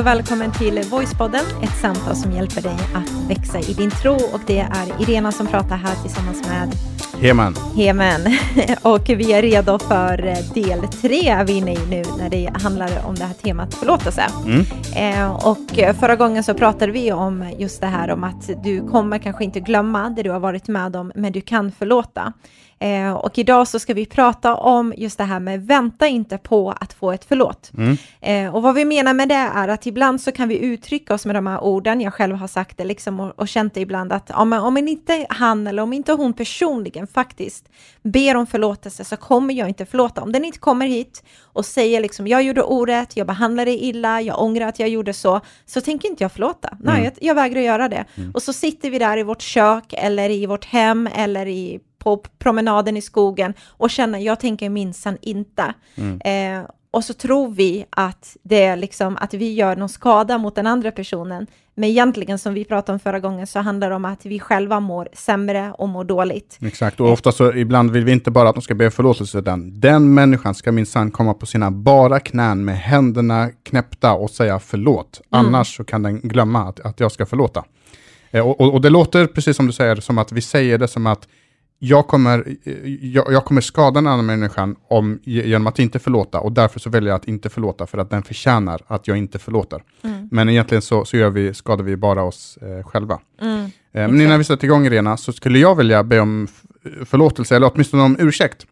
Hej och välkommen till Voicepodden, ett samtal som hjälper dig att växa i din tro. Och det är Irena som pratar här tillsammans med Heman. Hemen. Och vi är redo för del tre är vi inne i nu när det handlar om det här temat förlåtelse. Mm. Eh, och förra gången så pratade vi om just det här om att du kommer kanske inte glömma det du har varit med om, men du kan förlåta. Eh, och idag så ska vi prata om just det här med vänta inte på att få ett förlåt. Mm. Eh, och vad vi menar med det är att ibland så kan vi uttrycka oss med de här orden, jag själv har sagt det liksom och, och känt det ibland att ja, men om inte han eller om inte hon personligen faktiskt ber om förlåtelse så kommer jag inte förlåta. Om den inte kommer hit och säger liksom jag gjorde orätt, jag behandlade dig illa, jag ångrar att jag gjorde så, så tänker inte jag förlåta. Mm. Nej, jag, jag vägrar göra det. Mm. Och så sitter vi där i vårt kök eller i vårt hem eller i på promenaden i skogen och känner, jag tänker minsann inte. Mm. Eh, och så tror vi att det är liksom att vi gör någon skada mot den andra personen. Men egentligen, som vi pratade om förra gången, så handlar det om att vi själva mår sämre och mår dåligt. Exakt, och ofta så ibland vill vi inte bara att de ska be förlåtelse, den, den människan ska minsann komma på sina bara knän med händerna knäppta och säga förlåt. Mm. Annars så kan den glömma att, att jag ska förlåta. Eh, och, och, och det låter, precis som du säger, som att vi säger det som att jag kommer, jag, jag, kommer skada den andra människan om, genom att inte förlåta och därför så väljer jag att inte förlåta för att den förtjänar att jag inte förlåter. Mm. Men egentligen så, så gör vi, skadar vi bara oss eh, själva. Mm. Eh, men innan vi sätter igång Irena så skulle jag vilja be om förlåtelse eller åtminstone om ursäkt.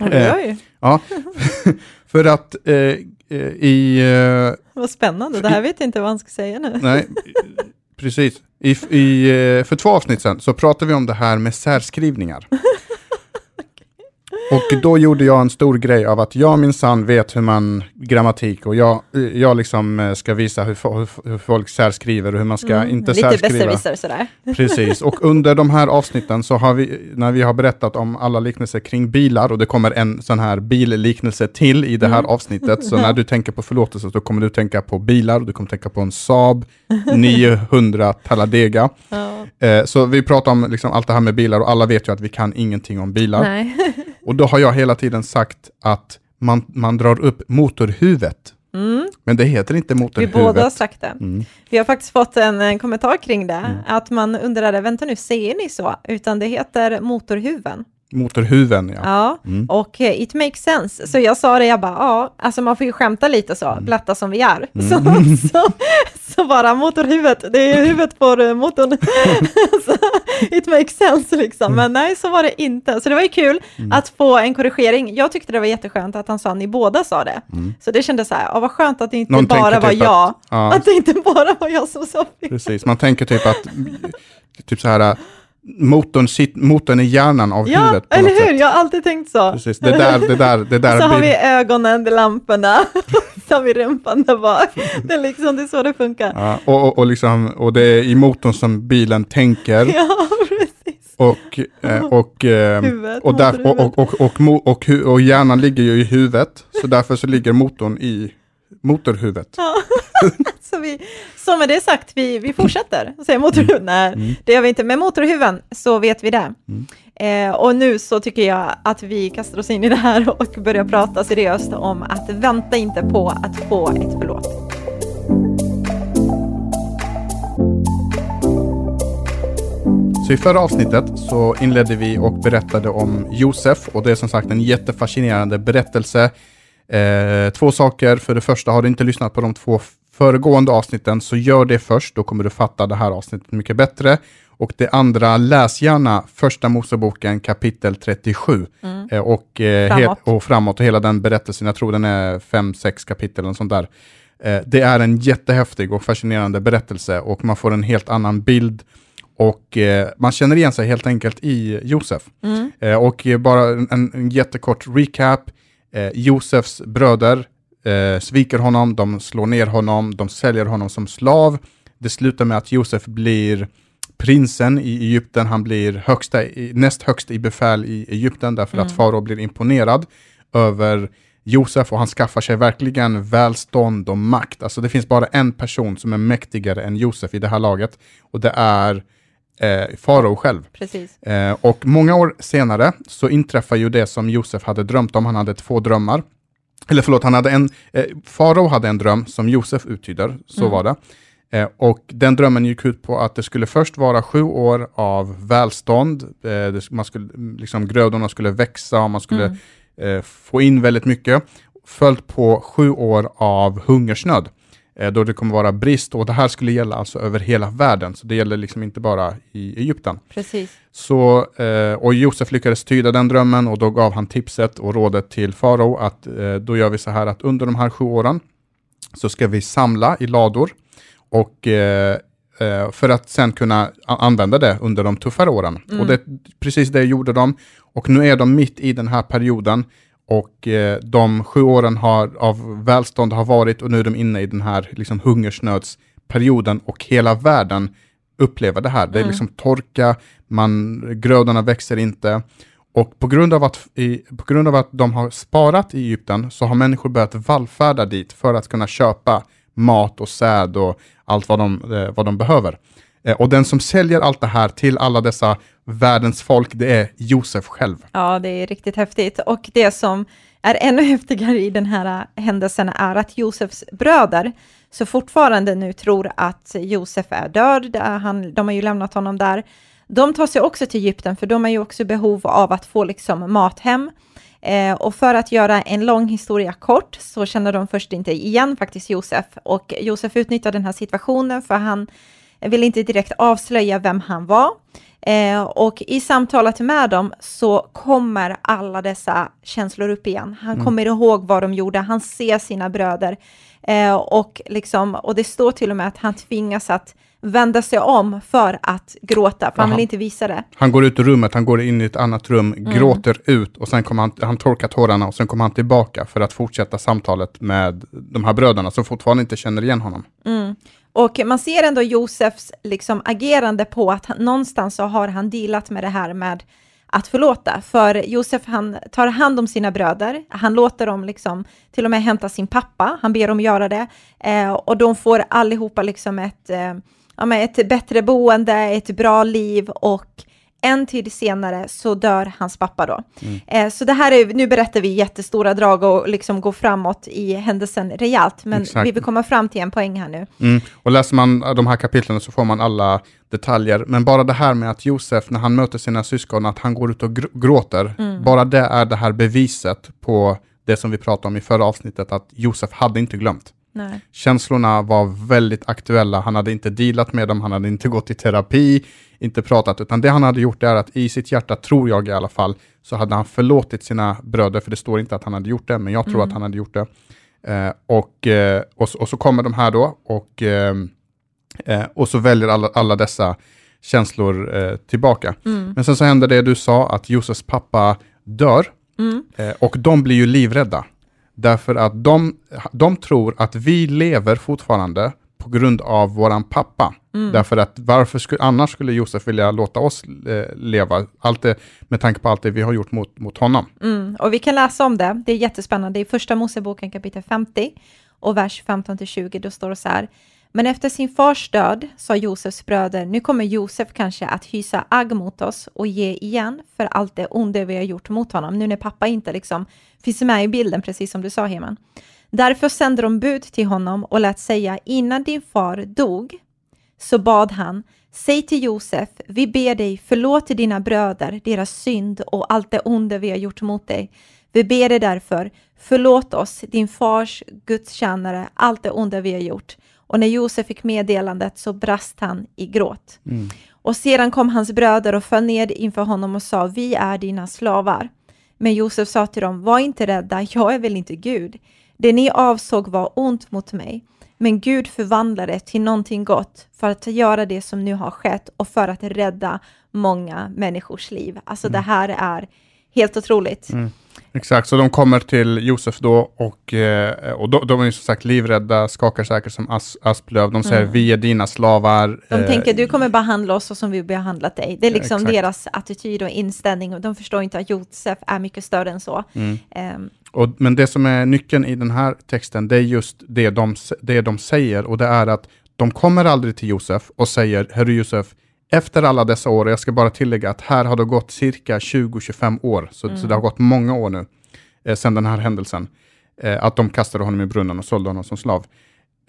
Eh, ja, för att eh, eh, i... Eh, vad spännande, det här vet jag inte vad han ska säga nu. Nej, precis. I, i, eh, för två avsnitt sedan så pratade vi om det här med särskrivningar. Och då gjorde jag en stor grej av att jag minsann vet hur man grammatik och jag, jag liksom eh, ska visa hur, hur folk särskriver och hur man ska mm, inte lite särskriva. Lite sådär. Precis, och under de här avsnitten så har vi, när vi har berättat om alla liknelser kring bilar och det kommer en sån här billiknelse till i det här mm. avsnittet, så när du tänker på förlåtelse så kommer du tänka på bilar, du kommer tänka på en Saab 900 Talladega. Ja. Eh, så vi pratar om liksom allt det här med bilar och alla vet ju att vi kan ingenting om bilar. Nej. Och då har jag hela tiden sagt att man, man drar upp motorhuvudet. Mm. Men det heter inte motorhuvudet. Vi båda har sagt det. Mm. Vi har faktiskt fått en, en kommentar kring det, mm. att man undrade, vänta nu, säger ni så? Utan det heter motorhuven. Motorhuven, ja. Ja, mm. och uh, it makes sense. Så jag sa det, jag bara, ja, alltså man får ju skämta lite så, mm. glatta som vi är. Mm. Så, så, så, bara motorhuvudet, det är huvudet på uh, motorn. så, it makes sense liksom. Men nej, så var det inte. Så det var ju kul mm. att få en korrigering. Jag tyckte det var jätteskönt att han sa, ni båda sa det. Mm. Så det kändes så här, ja, vad skönt att det inte Någon bara var typ jag. Att, ja. att det inte bara var jag som sa fel. Precis, man tänker typ att, typ så här, motorn, sit, motorn är hjärnan av ja, huvudet. Ja, eller hur? Sätt. Jag har alltid tänkt så. Precis, det där, det där, det där. så har vi ögonen, lamporna, så har vi rumpan där bak. Det är liksom, det är så det funkar. Ja, och, och, och, liksom, och det är i motorn som bilen tänker. Ja, precis. Och, eh, och, eh, huvudet, och, där, och, och, och, och, och, hjärnan ligger ju i huvudet, så därför så ligger motorn i motorhuvudet. Ja. så, vi, så med det sagt, vi, vi fortsätter säga motorhuvud. Nej, mm. det gör vi inte. Med motorhuven så vet vi det. Mm. Eh, och nu så tycker jag att vi kastar oss in i det här och börjar prata seriöst om att vänta inte på att få ett förlåt. Så i förra avsnittet så inledde vi och berättade om Josef och det är som sagt en jättefascinerande berättelse Eh, två saker. För det första, har du inte lyssnat på de två föregående avsnitten så gör det först. Då kommer du fatta det här avsnittet mycket bättre. Och det andra, läs gärna första Moseboken kapitel 37 mm. eh, och, eh, framåt. och framåt och hela den berättelsen. Jag tror den är fem, sex kapitel och sånt där. Eh, det är en jättehäftig och fascinerande berättelse och man får en helt annan bild och eh, man känner igen sig helt enkelt i Josef. Mm. Eh, och bara en, en jättekort recap. Eh, Josefs bröder eh, sviker honom, de slår ner honom, de säljer honom som slav. Det slutar med att Josef blir prinsen i Egypten, han blir högsta, näst högst i befäl i Egypten därför mm. att farao blir imponerad över Josef och han skaffar sig verkligen välstånd och makt. Alltså det finns bara en person som är mäktigare än Josef i det här laget och det är eh, farao själv. Eh, och många år senare så inträffar ju det som Josef hade drömt om. Han hade två drömmar. eller förlåt, han hade en, eh, farao hade en dröm som Josef uttyder, så Mm. var det. Eh, och den drömmen gick ut på att det skulle först vara sju år av välstånd, eh, det, man skulle, liksom, grödorna skulle växa och man skulle Mm. eh, få in väldigt mycket, följt på sju år av hungersnöd, då det kommer vara brist och det här skulle gälla alltså över hela världen, så det gäller liksom inte bara i Egypten. Precis. Så, eh, och Josef lyckades tyda den drömmen och då gav han tipset och rådet till farao att eh, då gör vi så här att under de här sju åren så ska vi samla i lador och eh, eh, för att sen kunna använda det under de tuffare åren. Mm. Och det, precis det gjorde de och nu är de mitt i den här perioden och eh, de sju åren har, av välstånd har varit och nu är de inne i den här liksom, hungersnödsperioden och hela världen upplever det här. Det är Mm. liksom torka, man, grödorna växer inte. Och på grund, av att, i, på grund av att de har sparat i Egypten så har människor börjat vallfärda dit för att kunna köpa mat och säd och allt vad de, eh, vad de behöver. Eh, och den som säljer allt det här till alla dessa världens folk, det är Josef själv. Ja, det är riktigt häftigt. Och det som är ännu häftigare i den här händelsen är att Josefs bröder, så fortfarande nu tror att Josef är död, där han, de har ju lämnat honom där, de tar sig också till Egypten, för de är ju också i behov av att få liksom mat hem. Eh, och för att göra en lång historia kort så känner de först inte igen faktiskt Josef. Och Josef utnyttjar den här situationen för han vill inte direkt avslöja vem han var. Eh, och i samtalet med dem så kommer alla dessa känslor upp igen. Han kommer ihåg vad de gjorde, han ser sina bröder. Eh, och, liksom, och det står till och med att han tvingas att vända sig om för att gråta, för han Jaha. vill inte visa det. Han går ut ur rummet, han går in i ett annat rum, gråter ut och sen kommer han, han torkar tårarna och sen kommer han tillbaka för att fortsätta samtalet med de här bröderna som fortfarande inte känner igen honom. Och man ser ändå Josefs liksom agerande på att han, någonstans så har han dealat med det här med att förlåta. För Josef han tar hand om sina bröder, han låter dem liksom till och med hämta sin pappa, han ber dem göra det. Eh, och de får allihopa liksom ett, eh, ja, ett bättre boende, ett bra liv och en tid senare så dör hans pappa då. Eh, så det här är, nu berättar vi jättestora drag och liksom går framåt i händelsen rejält, men Exakt. vi vill komma fram till en poäng här nu. Mm. Och läser man de här kapitlen så får man alla detaljer. Men bara det här med att Josef, när han möter sina syskon, att han går ut och gr- gråter. Bara det är det här beviset på det som vi pratade om i förra avsnittet, att Josef hade inte glömt. Nej. Känslorna var väldigt aktuella, han hade inte dealat med dem, han hade inte gått i terapi, inte pratat, utan det han hade gjort är att i sitt hjärta, tror jag i alla fall, så hade han förlåtit sina bröder, för det står inte att han hade gjort det, men jag tror att han hade gjort det. Eh, och, eh, och, så, och så kommer de här då, och, eh, eh, och så väljer alla, alla dessa känslor eh, tillbaka. Men sen så händer det du sa, att Josefs pappa dör, eh, och de blir ju livrädda. Därför att de, de tror att vi lever fortfarande på grund av våran pappa. Därför att varför skulle, annars skulle Josef vilja låta oss eh, leva, allt det, med tanke på allt det vi har gjort mot, mot honom. Mm, och vi kan läsa om det, det är jättespännande. I första Moseboken kapitel 50 och vers 15-20, då står det så här. Men efter sin fars död sa Josefs bröder, nu kommer Josef kanske att hysa agg mot oss och ge igen för allt det onda vi har gjort mot honom, nu när pappa inte liksom finns med i bilden, precis som du sa Heman. Därför sände de bud till honom och lät säga, innan din far dog, så bad han, säg till Josef, vi ber dig, förlåt till dina bröder, deras synd och allt det onda vi har gjort mot dig. Vi ber dig därför, förlåt oss, din fars gudstjänare, allt det onda vi har gjort. Och när Josef fick meddelandet så brast han i gråt. Och sedan kom hans bröder och föll ned inför honom och sa, vi är dina slavar. Men Josef sa till dem, var inte rädda, jag är väl inte Gud. Det ni avsåg var ont mot mig, men Gud förvandlade det till någonting gott för att göra det som nu har skett och för att rädda många människors liv. Alltså det här är helt otroligt. Exakt, så de kommer till Josef då och, eh, och då, de är som sagt livrädda, skakar säkert som as, asplöv. De säger vi är dina slavar. De eh, tänker du kommer behandla oss så som vi behandlat dig. Det är liksom exakt. deras attityd och inställning och de förstår inte att Josef är mycket större än så. Ehm, Och, men det som är nyckeln i den här texten, det är just det de, det de säger och det är att de kommer aldrig till Josef och säger, Herre Josef, efter alla dessa år, och jag ska bara tillägga att här har det gått cirka 20-25 år, så, så det har gått många år nu, eh, sedan den här händelsen. eh, att de kastade honom i brunnen och sålde honom som slav.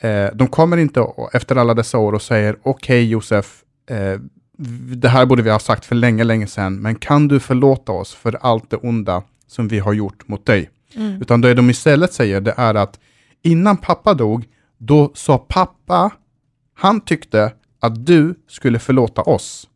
Eh, de kommer inte efter alla dessa år och säger okej okay, Josef, eh, det här borde vi ha sagt för länge, länge sedan, men kan du förlåta oss för allt det onda som vi har gjort mot dig? Mm. Utan det de istället säger, det är att innan pappa dog, då sa pappa, han tyckte att du skulle förlåta oss.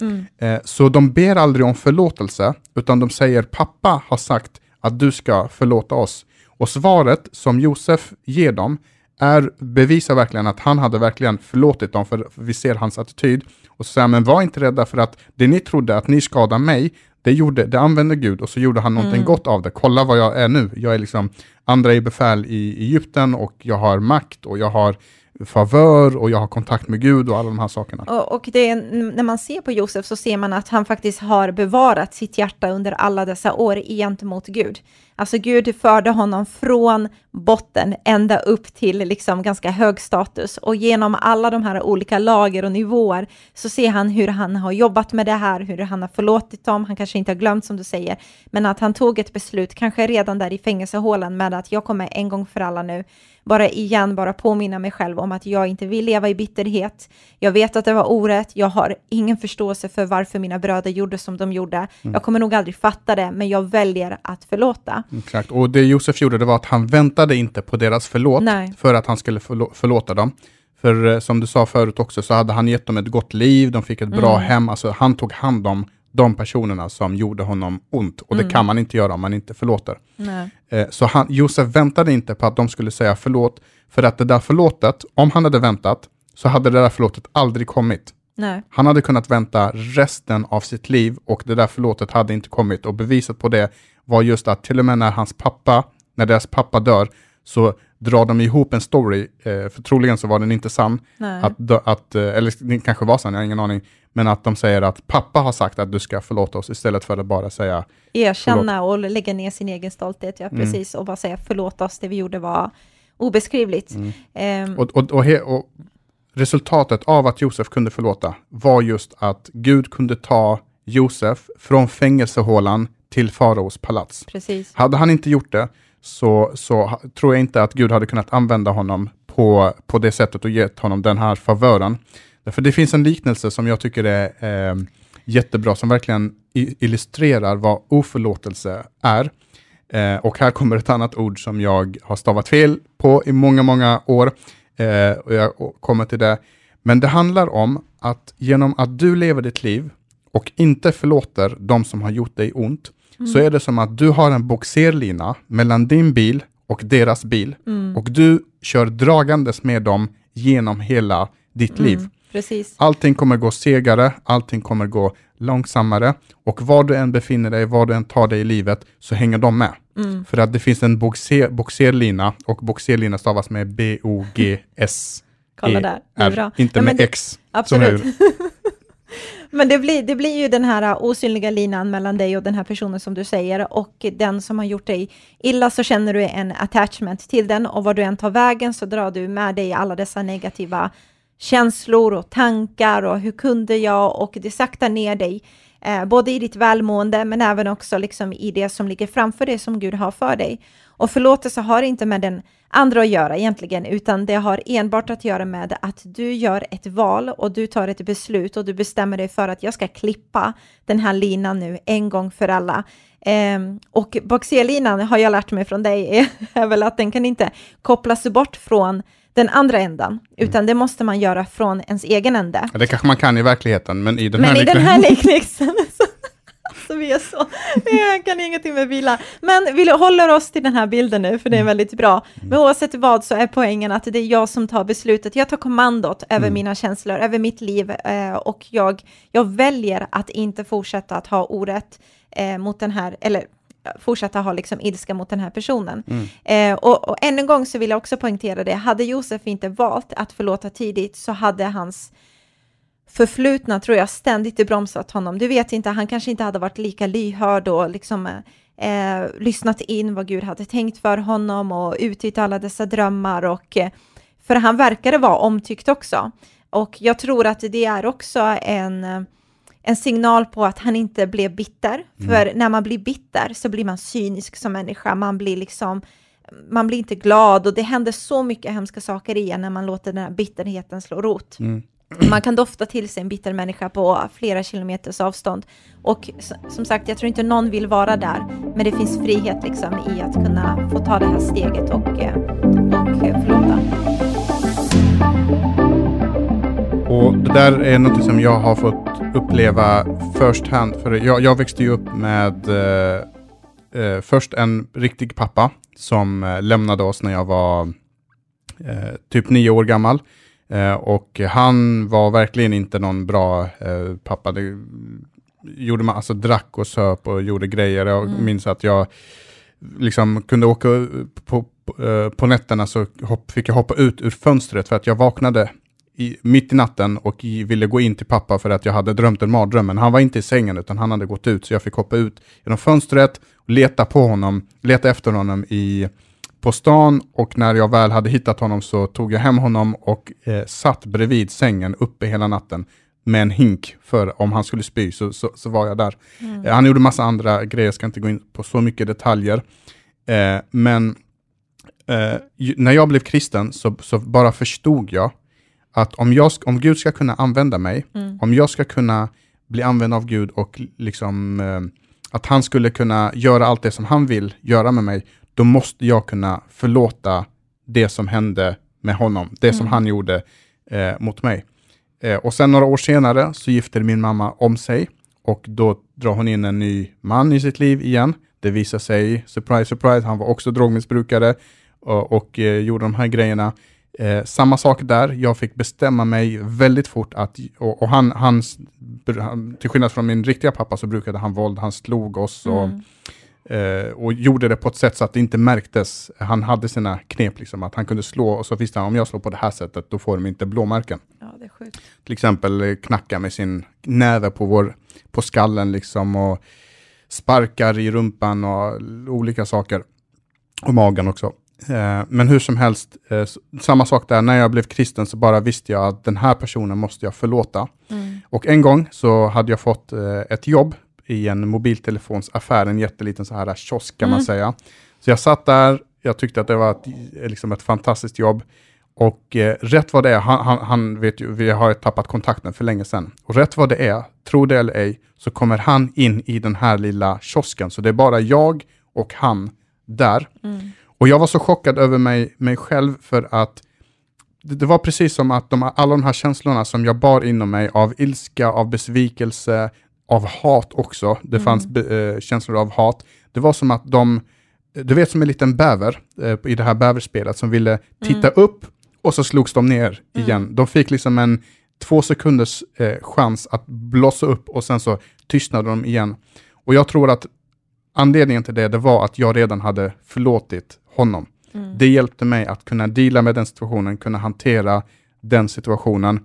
Mm. Eh, så de ber aldrig om förlåtelse, utan de säger pappa har sagt att du ska förlåta oss. Och svaret som Josef ger dem är, bevisar verkligen att han hade verkligen förlåtit dem, för vi ser hans attityd. Och så säger han, men var inte rädda för att det ni trodde att ni skadade mig, det, gjorde, det använde Gud och så gjorde han någonting mm. gott av det. Kolla vad jag är nu. Jag är liksom andra i befäl i Egypten och jag har makt och jag har favör och jag har kontakt med Gud och alla de här sakerna. Och, och det, när man ser på Josef så ser man att han faktiskt har bevarat sitt hjärta under alla dessa år gentemot Gud. Alltså Gud förde honom från botten ända upp till liksom ganska hög status och genom alla de här olika lager och nivåer så ser han hur han har jobbat med det här, hur han har förlåtit dem, han kanske inte har glömt som du säger, men att han tog ett beslut, kanske redan där i fängelsehålan med att jag kommer en gång för alla nu bara igen bara påminna mig själv om att jag inte vill leva i bitterhet. Jag vet att det var orätt. Jag har ingen förståelse för varför mina bröder gjorde som de gjorde. Mm. Jag kommer nog aldrig fatta det, men jag väljer att förlåta. Exakt, och det Josef gjorde det var att han väntade inte på deras förlåt Nej. för att han skulle förlå förlåta dem. För eh, som du sa förut också så hade han gett dem ett gott liv, de fick ett bra mm. hem, alltså han tog hand om de personerna som gjorde honom ont. Och mm. det kan man inte göra om man inte förlåter. Eh, så han, Josef väntade inte på att de skulle säga förlåt, för att det där förlåtet, om han hade väntat, så hade det där förlåtet aldrig kommit. Nej. Han hade kunnat vänta resten av sitt liv och det där förlåtet hade inte kommit. Och beviset på det var just att till och med när hans pappa, när deras pappa dör, så drar de ihop en story, eh, för troligen så var den inte sann, att, att, eh, eller det kanske var sann, jag har ingen aning, men att de säger att pappa har sagt att du ska förlåta oss istället för att bara säga Erkänna förlåt. och lägga ner sin egen stolthet, ja mm. precis, och bara säga förlåt oss, det vi gjorde var obeskrivligt. Mm. Um, och, och, och, he, och, resultatet av att Josef kunde förlåta var just att Gud kunde ta Josef från fängelsehålan till faraos palats. Precis. Hade han inte gjort det så, så tror jag inte att Gud hade kunnat använda honom på, på det sättet och gett honom den här favören. För det finns en liknelse som jag tycker är eh, jättebra, som verkligen illustrerar vad oförlåtelse är. Eh, och här kommer ett annat ord som jag har stavat fel på i många, många år. Eh, och jag kommer till det. Men det handlar om att genom att du lever ditt liv och inte förlåter de som har gjort dig ont, mm. så är det som att du har en boxerlina mellan din bil och deras bil. Mm. Och du kör dragandes med dem genom hela ditt mm. liv. Precis. Allting kommer gå segare, allting kommer gå långsammare och var du än befinner dig, var du än tar dig i livet, så hänger de med. Mm. För att det finns en boxer, boxerlina och boxerlina stavas med B-O-G-S. Kolla där, det är bra. Inte ja, med det, X. Absolut. Men det blir, det blir ju den här äh, osynliga linan mellan dig och den här personen som du säger. Och den som har gjort dig illa så känner du en attachment till den. Och var du än tar vägen så drar du med dig alla dessa negativa känslor och tankar. Och hur kunde jag? Och det saktar ner dig, eh, både i ditt välmående men även också liksom i det som ligger framför dig som Gud har för dig. Och förlåtelse har inte med den andra att göra egentligen, utan det har enbart att göra med att du gör ett val och du tar ett beslut och du bestämmer dig för att jag ska klippa den här linan nu en gång för alla. Um, och boxerlinan har jag lärt mig från dig är väl att den kan inte kopplas bort från den andra ändan, utan mm. det måste man göra från ens egen ände. Ja, det kanske man kan i verkligheten, men i den men här Men i den här liknelsen så, vi är så, jag kan ingenting med bilar. Men vi håller oss till den här bilden nu, för det är mm. väldigt bra. Men mm. oavsett vad så är poängen att det är jag som tar beslutet. Jag tar kommandot över mm. mina känslor, över mitt liv eh, och jag, jag väljer att inte fortsätta att ha orätt eh, mot den här, eller fortsätta ha liksom ilska mot den här personen. Mm. Eh, och, och än en gång så vill jag också poängtera det, hade Josef inte valt att förlåta tidigt så hade hans förflutna, tror jag, ständigt bromsat honom. Du vet inte, han kanske inte hade varit lika lyhörd och liksom eh, lyssnat in vad Gud hade tänkt för honom och uttytt alla dessa drömmar och eh, för han verkade vara omtyckt också. Och jag tror att det är också en en signal på att han inte blev bitter. Mm. För när man blir bitter så blir man cynisk som människa, man blir liksom man blir inte glad och det händer så mycket hemska saker igen när man låter den här bitterheten slå rot. Mm. Man kan dofta till sig en bitter människa på flera kilometers avstånd. Och som sagt, jag tror inte någon vill vara där, men det finns frihet liksom i att kunna få ta det här steget och, eh, och förlåta. Och det där är något som jag har fått uppleva first hand. För jag, jag växte ju upp med eh, eh, först en riktig pappa som eh, lämnade oss när jag var eh, typ nio år gammal. Eh, och han var verkligen inte någon bra eh, pappa. Det, gjorde man, alltså drack och söp och gjorde grejer. Jag mm. minns att jag liksom kunde åka på, på, på nätterna så hopp, fick jag hoppa ut ur fönstret för att jag vaknade i, mitt i natten och ville gå in till pappa för att jag hade drömt en mardröm. Men han var inte i sängen utan han hade gått ut så jag fick hoppa ut genom fönstret och leta på honom, leta efter honom i, på stan och när jag väl hade hittat honom så tog jag hem honom och eh, satt bredvid sängen uppe hela natten med en hink för om han skulle spy så, så, så var jag där. Mm. Eh, han gjorde massa andra grejer, jag ska inte gå in på så mycket detaljer. Eh, men eh, när jag blev kristen så, så bara förstod jag att om, jag, om Gud ska kunna använda mig, mm. om jag ska kunna bli använd av Gud och liksom eh, att han skulle kunna göra allt det som han vill göra med mig, då måste jag kunna förlåta det som hände med honom, det mm. som han gjorde eh, mot mig. Eh, och sen några år senare så gifter min mamma om sig och då drar hon in en ny man i sitt liv igen. Det visar sig, surprise, surprise, han var också drogmissbrukare och, och eh, gjorde de här grejerna. Eh, samma sak där, jag fick bestämma mig väldigt fort att, och, och han, han, till skillnad från min riktiga pappa så brukade han våld, han slog oss och, mm. eh, och gjorde det på ett sätt så att det inte märktes. Han hade sina knep, liksom, att han kunde slå och så visste han om jag slår på det här sättet då får de inte blåmärken. Ja, det är sjukt. Till exempel eh, knacka med sin näve på, vår, på skallen liksom och sparkar i rumpan och olika saker. Och magen också. Eh, men hur som helst, eh, samma sak där, när jag blev kristen så bara visste jag att den här personen måste jag förlåta. Mm. Och en gång så hade jag fått eh, ett jobb i en mobiltelefonsaffär, en jätteliten så här kiosk kan mm. man säga. Så jag satt där, jag tyckte att det var ett, liksom ett fantastiskt jobb. Och eh, rätt vad det är, han, han, han, vet ju, vi har tappat kontakten för länge sedan. Och rätt vad det är, tro det eller ej, så kommer han in i den här lilla kiosken. Så det är bara jag och han där. Mm. Och jag var så chockad över mig, mig själv för att det, det var precis som att de, alla de här känslorna som jag bar inom mig av ilska, av besvikelse, av hat också. Det mm. fanns äh, känslor av hat. Det var som att de, du vet som en liten bäver äh, i det här bäverspelet som ville titta mm. upp och så slogs de ner mm. igen. De fick liksom en två sekunders äh, chans att blossa upp och sen så tystnade de igen. Och jag tror att anledningen till det, det var att jag redan hade förlåtit honom. Mm. Det hjälpte mig att kunna deala med den situationen, kunna hantera den situationen.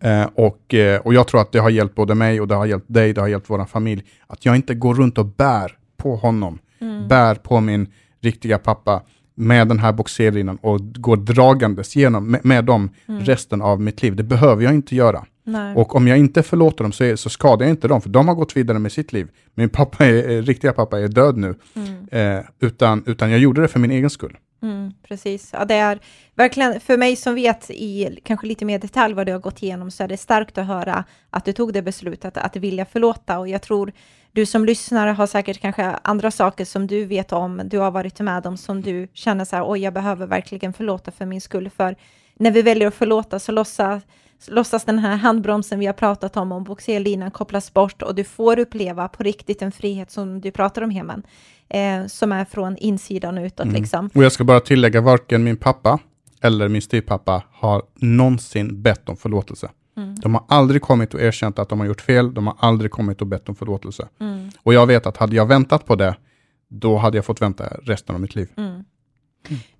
Eh, och, eh, och jag tror att det har hjälpt både mig och det har hjälpt dig, det har hjälpt vår familj. Att jag inte går runt och bär på honom, mm. bär på min riktiga pappa med den här boxerlinan och går dragandes genom med, med dem mm. resten av mitt liv. Det behöver jag inte göra. Nej. Och om jag inte förlåter dem så, är, så skadar jag inte dem, för de har gått vidare med sitt liv. Min pappa är, eh, riktiga pappa är död nu, mm. eh, utan, utan jag gjorde det för min egen skull. Mm, precis, ja, det är verkligen för mig som vet i kanske lite mer detalj vad du har gått igenom så är det starkt att höra att du tog det beslutet att vilja förlåta och jag tror du som lyssnare har säkert kanske andra saker som du vet om, du har varit med om som du känner så här, oj, jag behöver verkligen förlåta för min skull, för när vi väljer att förlåta så låtsas låtsas den här handbromsen vi har pratat om, om boxerlinan kopplas bort och du får uppleva på riktigt en frihet som du pratar om Heman, eh, som är från insidan och utåt. Mm. Liksom. Och jag ska bara tillägga, varken min pappa eller min styvpappa har någonsin bett om förlåtelse. Mm. De har aldrig kommit och erkänt att de har gjort fel, de har aldrig kommit och bett om förlåtelse. Mm. Och jag vet att hade jag väntat på det, då hade jag fått vänta resten av mitt liv. Mm.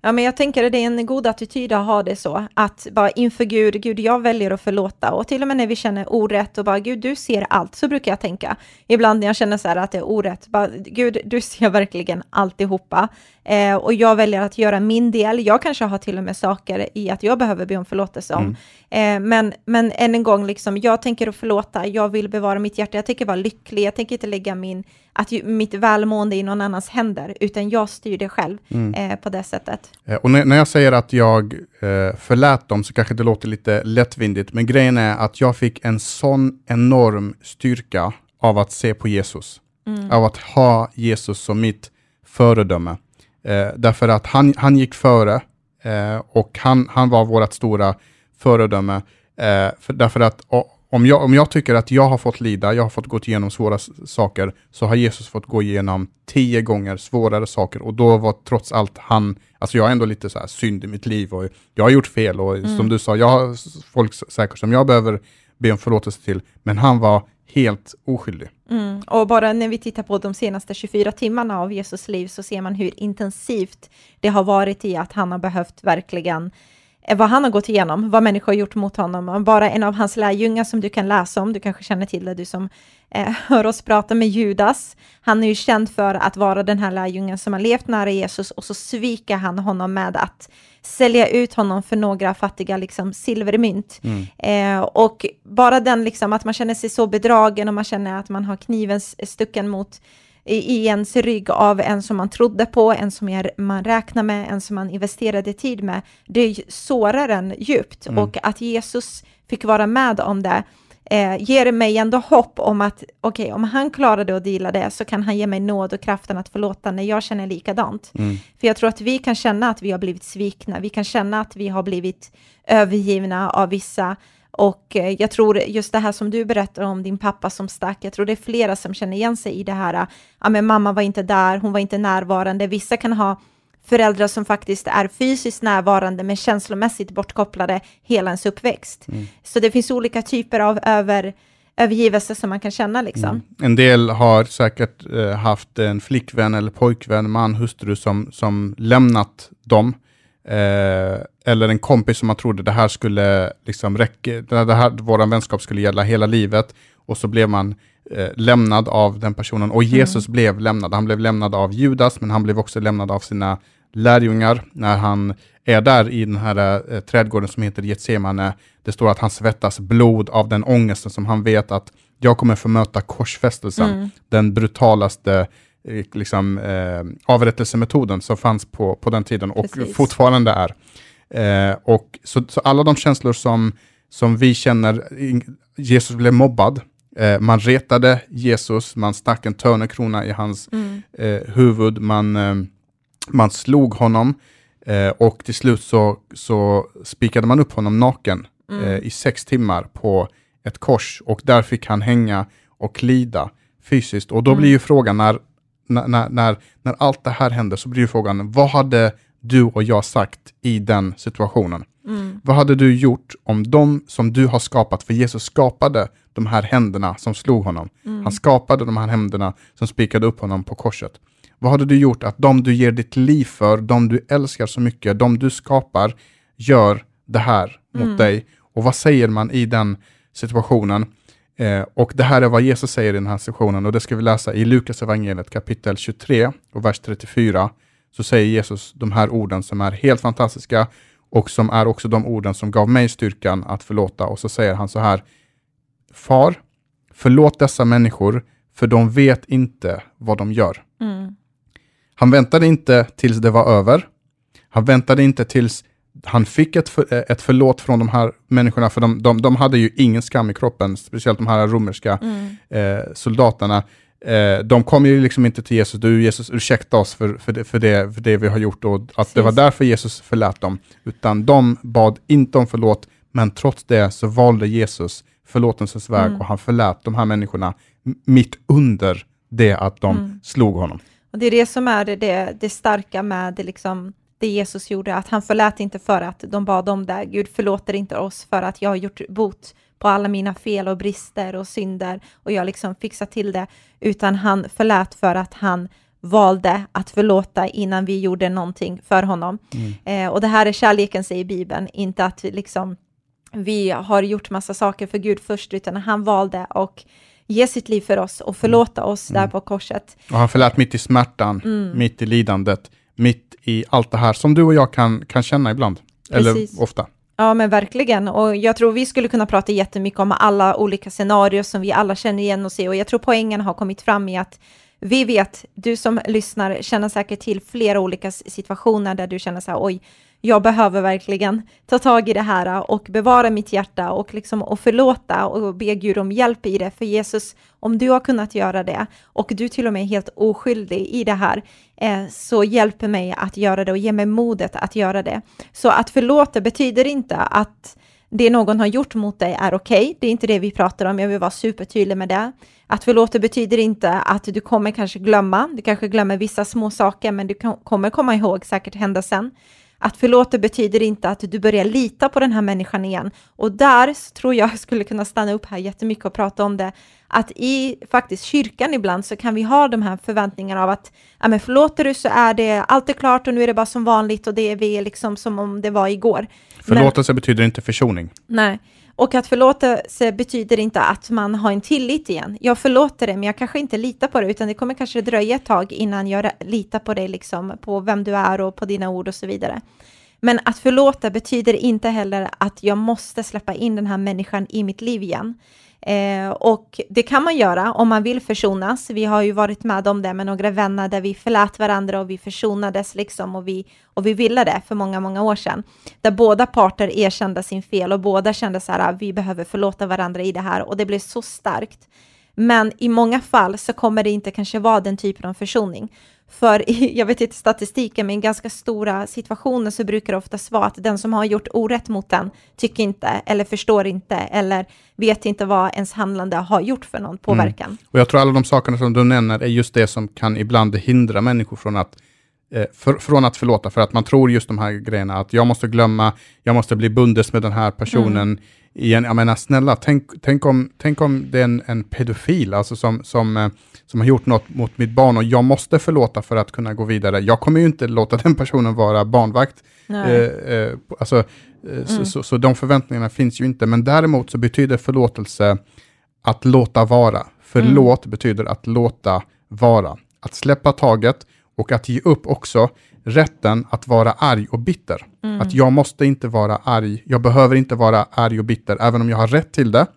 Ja, men jag tänker att det är en god attityd att ha det så, att bara inför Gud, Gud, jag väljer att förlåta. Och till och med när vi känner orätt och bara, Gud, du ser allt, så brukar jag tänka. Ibland när jag känner så här att det är orätt, bara, Gud, du ser verkligen alltihopa. Eh, och jag väljer att göra min del. Jag kanske har till och med saker i att jag behöver be om förlåtelse om. Mm. Eh, men, men än en gång, liksom, jag tänker att förlåta, jag vill bevara mitt hjärta, jag tänker vara lycklig, jag tänker inte lägga min, att, mitt välmående i någon annans händer, utan jag styr det själv mm. eh, på det sättet. Eh, och när, när jag säger att jag eh, förlät dem så kanske det låter lite lättvindigt, men grejen är att jag fick en sån enorm styrka av att se på Jesus. Mm. Av att ha Jesus som mitt föredöme. Eh, därför att han, han gick före eh, och han, han var vårt stora föredöme. Eh, för, därför att om jag, om jag tycker att jag har fått lida, jag har fått gå igenom svåra saker, så har Jesus fått gå igenom tio gånger svårare saker och då var trots allt han, alltså jag har ändå lite så här synd i mitt liv och jag har gjort fel och mm. som du sa, jag har folk säkert som jag behöver be om förlåtelse till, men han var helt oskyldig. Mm. Och bara när vi tittar på de senaste 24 timmarna av Jesus liv så ser man hur intensivt det har varit i att han har behövt verkligen eh, vad han har gått igenom, vad människor har gjort mot honom. Bara en av hans lärjungar som du kan läsa om, du kanske känner till det, du som eh, hör oss prata med Judas. Han är ju känd för att vara den här lärjungen som har levt nära Jesus och så sviker han honom med att sälja ut honom för några fattiga liksom, silvermynt. Mm. Eh, och bara den liksom att man känner sig så bedragen och man känner att man har kniven stucken mot i ens rygg av en som man trodde på, en som man räknar med, en som man investerade tid med, det sårar en djupt. Mm. Och att Jesus fick vara med om det eh, ger mig ändå hopp om att okej, okay, om han klarade att dela det så kan han ge mig nåd och kraften att förlåta när jag känner likadant. Mm. För jag tror att vi kan känna att vi har blivit svikna, vi kan känna att vi har blivit övergivna av vissa och eh, jag tror just det här som du berättar om din pappa som stack, jag tror det är flera som känner igen sig i det här, ja men mamma var inte där, hon var inte närvarande. Vissa kan ha föräldrar som faktiskt är fysiskt närvarande men känslomässigt bortkopplade hela ens uppväxt. Mm. Så det finns olika typer av över, övergivelse som man kan känna. Liksom. Mm. En del har säkert eh, haft en flickvän eller pojkvän, man, hustru som, som lämnat dem Eh, eller en kompis som man trodde det här skulle liksom räcka, det här, vår vänskap skulle gälla hela livet och så blev man eh, lämnad av den personen och Jesus mm. blev lämnad. Han blev lämnad av Judas, men han blev också lämnad av sina lärjungar när han är där i den här eh, trädgården som heter Getsemane. Det står att han svettas blod av den ångesten som han vet att jag kommer få möta korsfästelsen, mm. den brutalaste Eh, liksom, eh, avrättelsemetoden som fanns på, på den tiden och Precis. fortfarande är. Eh, och så, så, alla de känslor som, som vi känner, Jesus blev mobbad, eh, man retade Jesus, man stack en törnekrona i hans mm. eh, huvud, man, eh, man slog honom och till slut så, så spikade man upp honom naken mm. i sex timmar på ett kors och där fick han hänga och lida fysiskt. Och då mm. blir ju frågan när när, när, när allt det här hände så blir ju frågan, vad hade du och jag sagt i den situationen? Mm. Vad hade du gjort om de som du har skapat, för Jesus skapade de här händerna som slog honom. Mm. Han skapade de här händerna som spikade upp honom på korset. Vad hade du gjort att de du ger ditt liv för, de du älskar så mycket, de du skapar, gör det här mot mm. dig? Och vad säger man i den situationen? Eh, och det här är vad Jesus säger i den här sessionen och det ska vi läsa i Lukas evangeliet kapitel 23 och vers 34. Så säger Jesus de här orden som är helt fantastiska och som är också de orden som gav mig styrkan att förlåta. Och så säger han så här. Far, förlåt dessa människor för de vet inte vad de gör. Mm. Han väntade inte tills det var över. Han väntade inte tills han fick ett, för, eh, ett förlåt från de här människorna, för de, de, de hade ju ingen skam i kroppen, speciellt de här romerska mm. eh, soldaterna. Eh, de kom ju liksom inte till Jesus, du Jesus ursäkta oss för, för, det, för, det, för det vi har gjort och att Precis. det var därför Jesus förlät dem. Utan de bad inte om förlåt, men trots det så valde Jesus förlåtelsens väg mm. och han förlät de här människorna mitt under det att de mm. slog honom. Och Det är det som är det, det starka med det liksom det Jesus gjorde, att han förlät inte för att de bad om det. Gud förlåter inte oss för att jag har gjort bot på alla mina fel och brister och synder och jag liksom fixat till det, utan han förlät för att han valde att förlåta innan vi gjorde någonting för honom. Mm. Eh, och det här är kärleken, säger Bibeln, inte att vi, liksom, vi har gjort massa saker för Gud först, utan han valde att ge sitt liv för oss och förlåta oss mm. där på korset. Och han förlät mitt i smärtan, mm. mitt i lidandet, mitt i allt det här som du och jag kan, kan känna ibland, Precis. eller ofta. Ja, men verkligen. Och jag tror vi skulle kunna prata jättemycket om alla olika scenarier som vi alla känner igen oss i. Och jag tror poängen har kommit fram i att vi vet, du som lyssnar känner säkert till flera olika situationer där du känner så här, oj, jag behöver verkligen ta tag i det här och bevara mitt hjärta och, liksom, och förlåta och be Gud om hjälp i det. För Jesus, om du har kunnat göra det och du till och med är helt oskyldig i det här, eh, så hjälp mig att göra det och ge mig modet att göra det. Så att förlåta betyder inte att det någon har gjort mot dig är okej. Okay. Det är inte det vi pratar om. Jag vill vara supertydlig med det. Att förlåta betyder inte att du kommer kanske glömma. Du kanske glömmer vissa små saker, men du kommer komma ihåg säkert händelsen. Att förlåta betyder inte att du börjar lita på den här människan igen. Och där tror jag skulle kunna stanna upp här jättemycket och prata om det. Att i faktiskt kyrkan ibland så kan vi ha de här förväntningarna av att ja, men förlåter du så är det allt är klart och nu är det bara som vanligt och det är vi liksom som om det var igår. Förlåtelse men, betyder inte försoning. Nej, och att förlåtelse betyder inte att man har en tillit igen. Jag förlåter dig, men jag kanske inte litar på det, utan det kommer kanske dröja ett tag innan jag litar på dig, liksom, på vem du är och på dina ord och så vidare. Men att förlåta betyder inte heller att jag måste släppa in den här människan i mitt liv igen. Eh, och det kan man göra om man vill försonas. Vi har ju varit med om det med några vänner där vi förlät varandra och vi försonades liksom och vi, och vi ville det för många, många år sedan. Där båda parter erkände sin fel och båda kände så här, ah, vi behöver förlåta varandra i det här och det blev så starkt. Men i många fall så kommer det inte kanske vara den typen av försoning. För jag vet inte statistiken, men i ganska stora situationer så brukar det oftast vara att den som har gjort orätt mot den tycker inte, eller förstår inte, eller vet inte vad ens handlande har gjort för någon påverkan. Mm. Och jag tror alla de sakerna som du nämner är just det som kan ibland hindra människor från att för, från att förlåta, för att man tror just de här grejerna, att jag måste glömma, jag måste bli bundes med den här personen mm. igen. Jag menar, snälla, tänk, tänk, om, tänk om det är en, en pedofil, alltså som, som eh, som har gjort något mot mitt barn och jag måste förlåta för att kunna gå vidare. Jag kommer ju inte låta den personen vara barnvakt. Eh, eh, alltså, eh, mm. så, så, så, de förväntningarna finns ju inte, men däremot så betyder förlåtelse att låta vara. Förlåt mm. betyder att låta vara. Att släppa taget och att ge upp också rätten att vara arg och bitter. Mm. Att jag måste inte vara arg, jag behöver inte vara arg och bitter, även om jag har rätt till det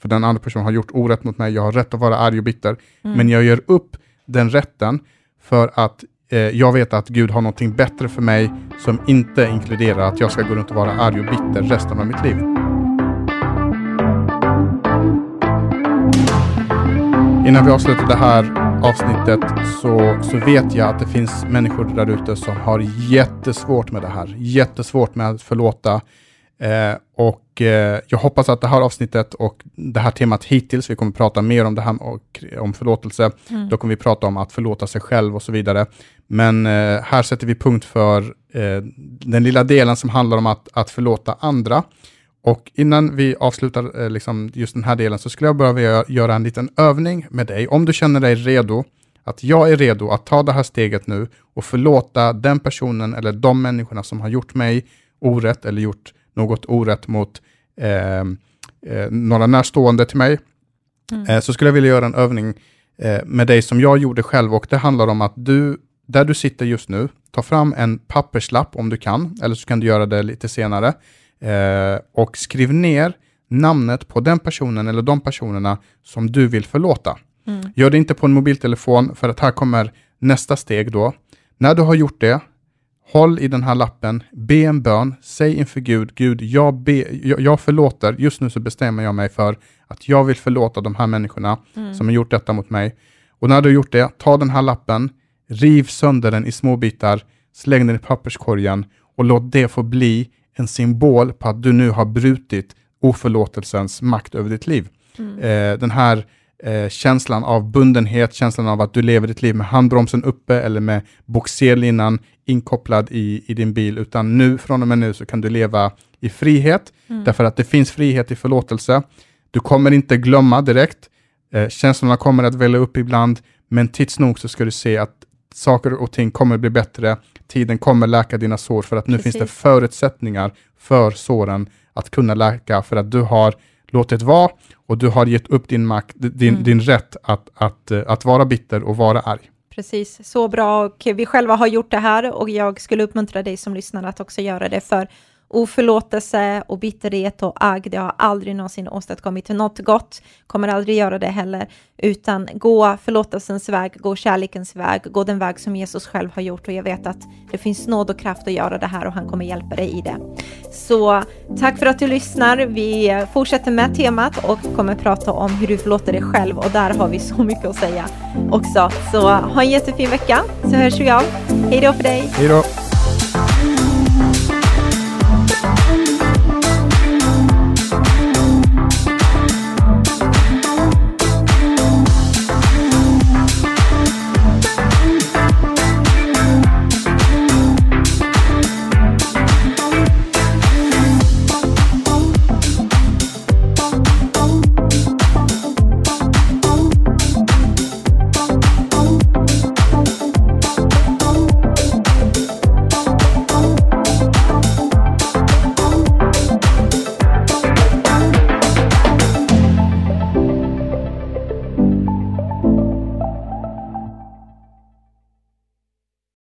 för den andra personen har gjort orätt mot mig, jag har rätt att vara arg och bitter. Mm. Men jag gör upp den rätten för att eh, jag vet att Gud har någonting bättre för mig som inte inkluderar att jag ska gå runt och vara arg och bitter resten av mitt liv. Innan vi avslutar det här avsnittet så, så vet jag att det finns människor där ute som har jättesvårt med det här. Jättesvårt med att förlåta. Eh, och eh, jag hoppas att det här avsnittet och det här temat hittills, vi kommer prata mer om det här och, om förlåtelse, mm. då kommer vi prata om att förlåta sig själv och så vidare. Men eh, här sätter vi punkt för eh, den lilla delen som handlar om att, att förlåta andra. Och innan vi avslutar eh, liksom just den här delen så skulle jag behöva göra en liten övning med dig. Om du känner dig redo, att jag är redo att ta det här steget nu och förlåta den personen eller de människorna som har gjort mig orätt eller gjort något orätt mot eh, eh, några närstående till mig, mm. eh, så skulle jag vilja göra en övning eh, med dig som jag gjorde själv och det handlar om att du, där du sitter just nu, ta fram en papperslapp om du kan, eller så kan du göra det lite senare, eh, och skriv ner namnet på den personen eller de personerna som du vill förlåta. Mm. Gör det inte på en mobiltelefon, för att här kommer nästa steg då. När du har gjort det, Håll i den här lappen, be en bön, säg inför Gud, Gud, jag, be, jag, jag förlåter, just nu så bestämmer jag mig för att jag vill förlåta de här människorna mm. som har gjort detta mot mig. Och när du har gjort det, ta den här lappen, riv sönder den i små bitar, släng den i papperskorgen och låt det få bli en symbol på att du nu har brutit oförlåtelsens makt över ditt liv. Mm. Eh, den här eh, känslan av bundenhet, känslan av att du lever ditt liv med handbromsen uppe eller med boxerlinan inkopplad i, i din bil, utan nu, från och med nu, så kan du leva i frihet, mm. därför att det finns frihet i förlåtelse. Du kommer inte glömma direkt, eh, känslorna kommer att välla upp ibland, men tids nog så ska du se att saker och ting kommer bli bättre, tiden kommer läka dina sår, för att nu Precis. finns det förutsättningar för såren att kunna läka, för att du har låtit vara och du har gett upp din makt, din, Mm. din rätt att, att, eh, att vara bitter och vara arg. Precis, så bra och vi själva har gjort det här och jag skulle uppmuntra dig som lyssnar att också göra det för oförlåtelse och bitterhet och agg, det har aldrig någonsin åstadkommit något gott, kommer aldrig göra det heller, utan gå förlåtelsens väg, gå kärlekens väg, gå den väg som Jesus själv har gjort och jag vet att det finns nåd och kraft att göra det här och han kommer hjälpa dig i det. Så tack för att du lyssnar. Vi fortsätter med temat och kommer prata om hur du förlåter dig själv och där har vi så mycket att säga också. Så ha en jättefin vecka så hörs vi av. Hej då för dig! Hej då!